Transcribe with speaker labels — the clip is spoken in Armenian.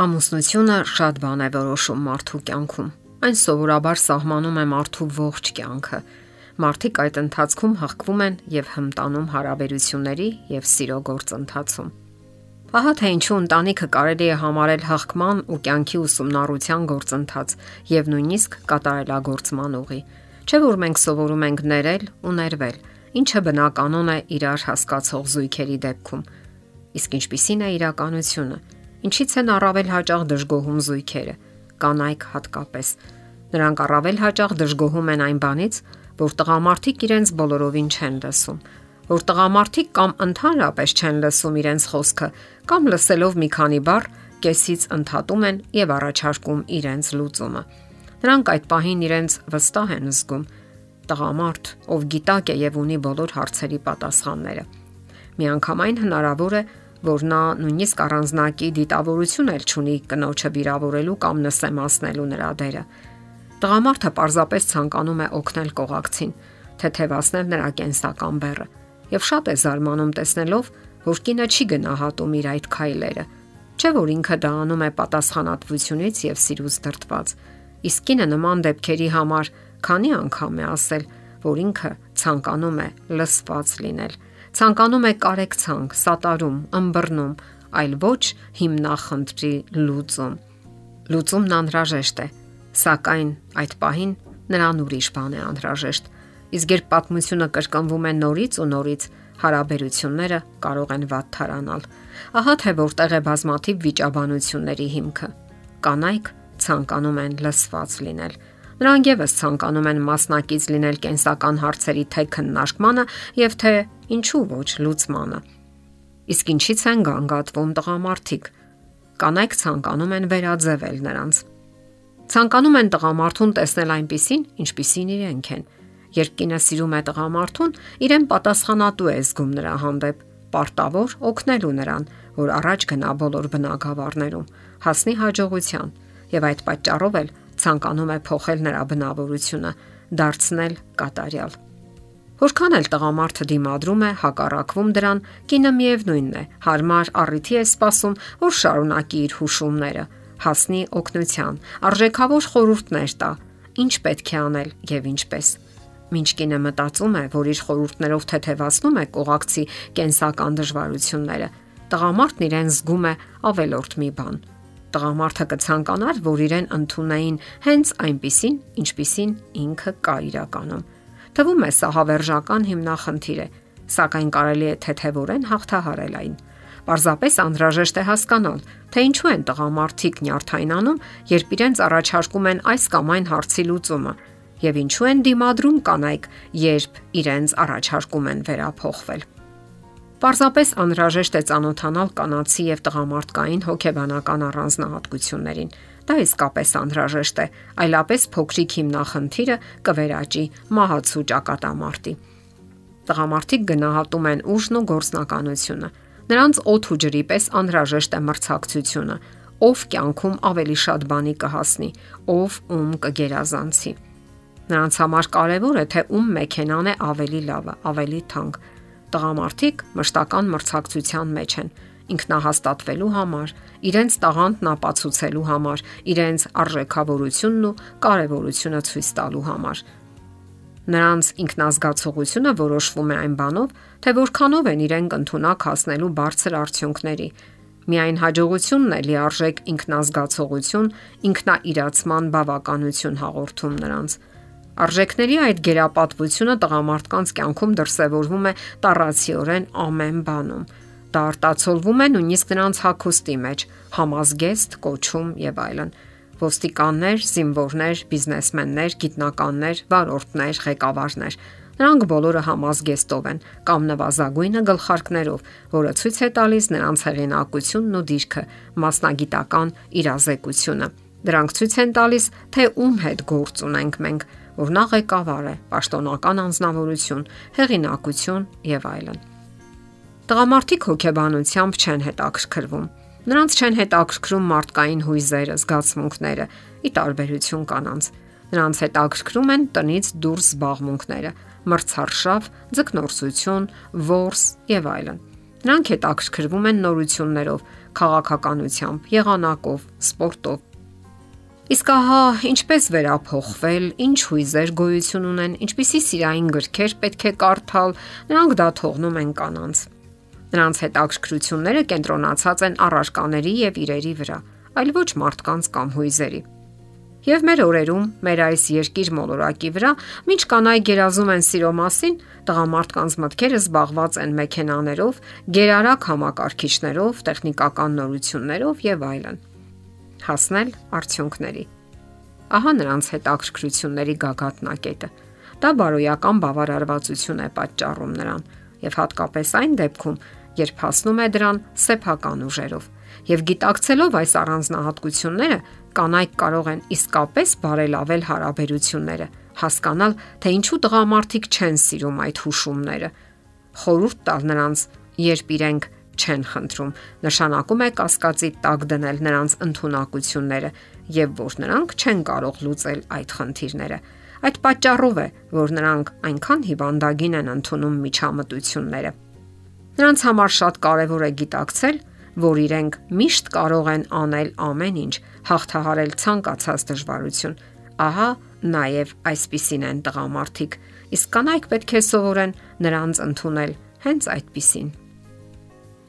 Speaker 1: Ամուսնությունը շատ բան է որոշում մարդու կյանքում։ Այն սովորաբար սահմանում է մարդու ողջ կյանքը։ Մարդիկ այդ ընթացքում հղկվում են եւ հմտանում հարաբերությունների եւ սիրո գործընթացում։ Ահա թե ինչու ընտանիքը կարելի է համարել հղկման ու կյանքի ուսումնառության գործընթաց եւ նույնիսկ կատարելագործման ուղի։ Չէ՞ որ մենք սովորում ենք ներել ու ներվել, ինչը բնականon է իրար հասկացող զույգերի դեպքում։ Իսկ ինչպիսին է իրականությունը ինչից են առավել հաճախ դժգոհում զույգերը, կանայք հատկապես։ Նրանք առավել հաճախ դժգոհում են այն բանից, որ տղամարդիկ իրենց բոլորովին չեն լսում, որ տղամարդիկ կամ ընդհանրապես չեն լսում իրենց խոսքը, կամ լսելով մի քանի բառ կեսից ընդհատում են եւ առաջարկում իրենց լուծումը։ Նրանք այդ պահին իրենց վստահ են զգում տղամարդ, ով գիտակ է եւ ունի բոլոր հարցերի պատասխանները։ Միանգամայն հնարավոր է, որ նա նույնիսկ առանձնակի դիտավորություն էլ ունի կնոջը վիրավորելու կամ նսեմացնելու նրա դերը։ Տղամարդը պարզապես ցանկանում է օգնել կողակցին, թեթևացնել նրա կենսական բեռը եւ շատ է զարմանում տեսնելով, որ կինը չի գնահատում իր այդ քայլերը։ Չէ որ ինքը դա անում է պատասխանատվությունից եւ սիրուց դրտված։ Իսկ կինը նման դեպքերի համար քանի անգամ է ասել, որ ինքը ցանկանում է լսված լինել ցանկանում է կարեկցանք, սատարում, ըմբռնում, այլ ոչ հիմնախնդրի լուծում։ Լուծումն անհրաժեշտ է, սակայն այդ պահին նրան ուրիշ բան է անհրաժեշտ։ Իսկ երբ պատմությունը կրկնվում է նորից ու նորից, հարաբերությունները կարող են վատթարանալ։ Ահա թե որտեղ է բազմաթիվ վիճաբանությունների հիմքը։ Կանայք ցանկանում են լսված լինել Նրանք եւս ցանկանում են մասնակից լինել կենսական հարցերի թե քննարկմանը եւ թե ինչու ոչ լուծմանը։ Իսկ ինչից են գանգատվում տղամարդիկ։ Կանայք ցանկանում են վերաձևել նրանց։ Ցանկանում են տղամարդուն տեսնել այնպիսին, ինչպիսին իրենք են։ Երբ կինը սիրում է տղամարդուն, իրեն պատասխանատու է զգում նրա հանդեպ, պարտավոր օգնելու նրան, որ առաջ գնա բոլոր բնակավարներում, հասնի հաջողության եւ այդ պատճառով էլ ցանկանում է փոխել նրա բնավորությունը, դարձնել կատարյալ։ Որքան էլ տղամարդը դիմադրում է, հակառակվում դրան, կինը միևնույնն է, հարմար առիթի է սպասում, որ շարունակի իր հուշումները, հասնի օգնության, արժեքավոր խորհուրդներ տա, ինչ պետք է անել եւ ինչպես։ Մինչ կինը մտածում է, որ իր խորհուրդներով թեթևացնում է կողակցի կենսական դժվարությունները, տղամարդն իրեն զգում է ավելորդ մի բան տղամարդը կցանկանար, որ իրեն ընդունեին հենց այնպիսին, ինչպիսին ինքը կա իրականում։ Թվում է սա հավերժական հիմնախնդիր է, սակայն կարելի է թեթևորեն հաղթահարել այն։ Պարզապես անհրաժեշտ է հասկանալ, թե ինչու են տղամարդիկ նյարդայնանում, երբ իրենց առաջարկում են այս կամ այն հարցի լուծումը, եւ ինչու են դիմադրում կանայք, երբ իրենց առաջարկում են վերափոխվել։ Պարզապես անհրաժեշտ է ճանոթանալ կանացի եւ տղամարդկային հոգեբանական առանձնահատկություններին։ Դա իսկապես անհրաժեշտ է, այլապես փոքրիկ հիմնախնդիրը կվերաճի մահացու ճակատամարտի։ Տղամարդիկ գնահատում են ուժն ու գործնականությունը։ Նրանց օթ ու ջրի պես անհրաժեշտ է մրցակցությունը, ով կյանքում ավելի շատ բանի կհասնի, ով ում կգերազանցի։ Նրանց համար կարևոր է թե ում մեքենան է ավելի լավը, ավելի թանկ Տղամարդիկ մշտական մրցակցության մեջ են ինքնահաստատվելու համար, իրենց տաղանդն ապացուցելու համար, իրենց արժեքավորությունն ու կարևորությունը ցույց տալու համար։ Նրանց ինքնազգացողությունը որոշվում է այն բանով, թե որքանով են իրենք ընդունակ հասնելու բարձր արդյունքների։ Միայն հաջողությունն է լիարժեք ինքնազգացողություն, ինքնաիրացման բավականություն հաղորդում նրանց։ Արժեքների այդ գերապատվությունը տղամարդկանց կյանքում դրսևորվում է տառացիորեն ամեն բանում։ Դա արտացոլվում է նույնիսկ նրանց հակոստի մեջ՝ համազգեստ, կոչում եւ այլն ոստիկաններ, զինվորներ, բիզնեսմեններ, գիտնականներ, վարորդներ, ղեկավարներ։ Նրանք բոլորը համազգեստով են կամ նվազագույնը գլխարկներով, որը ցույց է տալիս նրանց հեղինակությունն ու դիրքը, մասնագիտական իրազեկությունը։ Դրանք ցույց են տալիս, թե ում հետ գործ ունենք մենք, որ նա ղեկավար է, պաշտոնական անձնավորություն, հեղինակություն եւ այլն։ Տղամարդիկ հոգեբանությամբ չեն հետաքրքրվում։ Նրանց չեն հետաքրքրում մարդկային հույզերը, զգացմունքները՝ ի տարբերություն կանանց։ Նրանց հետաքրքրում են տնից դուրս զբաղմունքները՝ մրցարշավ, ձկնորսություն, ворս եւ այլն։ Նրանք հետաքրքրվում են նորություններով, քաղաքականությամբ, եղանակով, սպորտով, Իսկ ահա ինչպես վերափոխվել, ինչ հույզեր գոյություն ունեն, ինչպիսի սիրային գրքեր պետք է կարդալ, նրանք դա թողնում են կանանց։ Նրանց հետաքրքրությունները կենտրոնացած են առարկաների եւ իրերի վրա, այլ ոչ մարդկանց կամ հույզերի։ Եվ մեր օրերում, մեր այս երկիր մոլորակի վրա, ինչ կանայք գերազում են սիրո մասին, տղամարդկանց մտքերը զբաղված են մեքենաներով, գերարակ համակարգիչներով, տեխնիկական նորություններով եւ այլն։ Հասնել արդյունքների։ Ահա նրանց հետաքրքրությունների գագաթնակետը։ Դա բարոյական բավարարվածություն է պատճառում նրան եւ հատկապես այն դեպքում, երբ հասնում է դրան սեփական ուժերով եւ գիտակցելով այս առանձնահատկությունները կանայք կարող են իսկապես բարելավել հարաբերությունները, հասկանալ, թե ինչու տղամարդիկ չեն սիրում այդ հուշումները։ Խորուրդ տալ նրանց, երբ իրենք չեն խնդրում, նշանակում է կասկածի տակ դնել նրանց ընտունակությունները եւ որ նրանք չեն կարող լուծել այդ խնդիրները։ Այդ պատճառով է, որ նրանք այնքան հիվանդագին են ընդունում միջամտությունները։ Նրանց համար շատ կարևոր է գիտակցել, որ իրենք միշտ կարող են անել ամեն ինչ, հաղթահարել ցանկացած դժվարություն։ Ահա նաև այսպիսին են տղամարդիկ, իսկ կանայք պետք է սովորեն նրանց ընդունել հենց այդպիսին։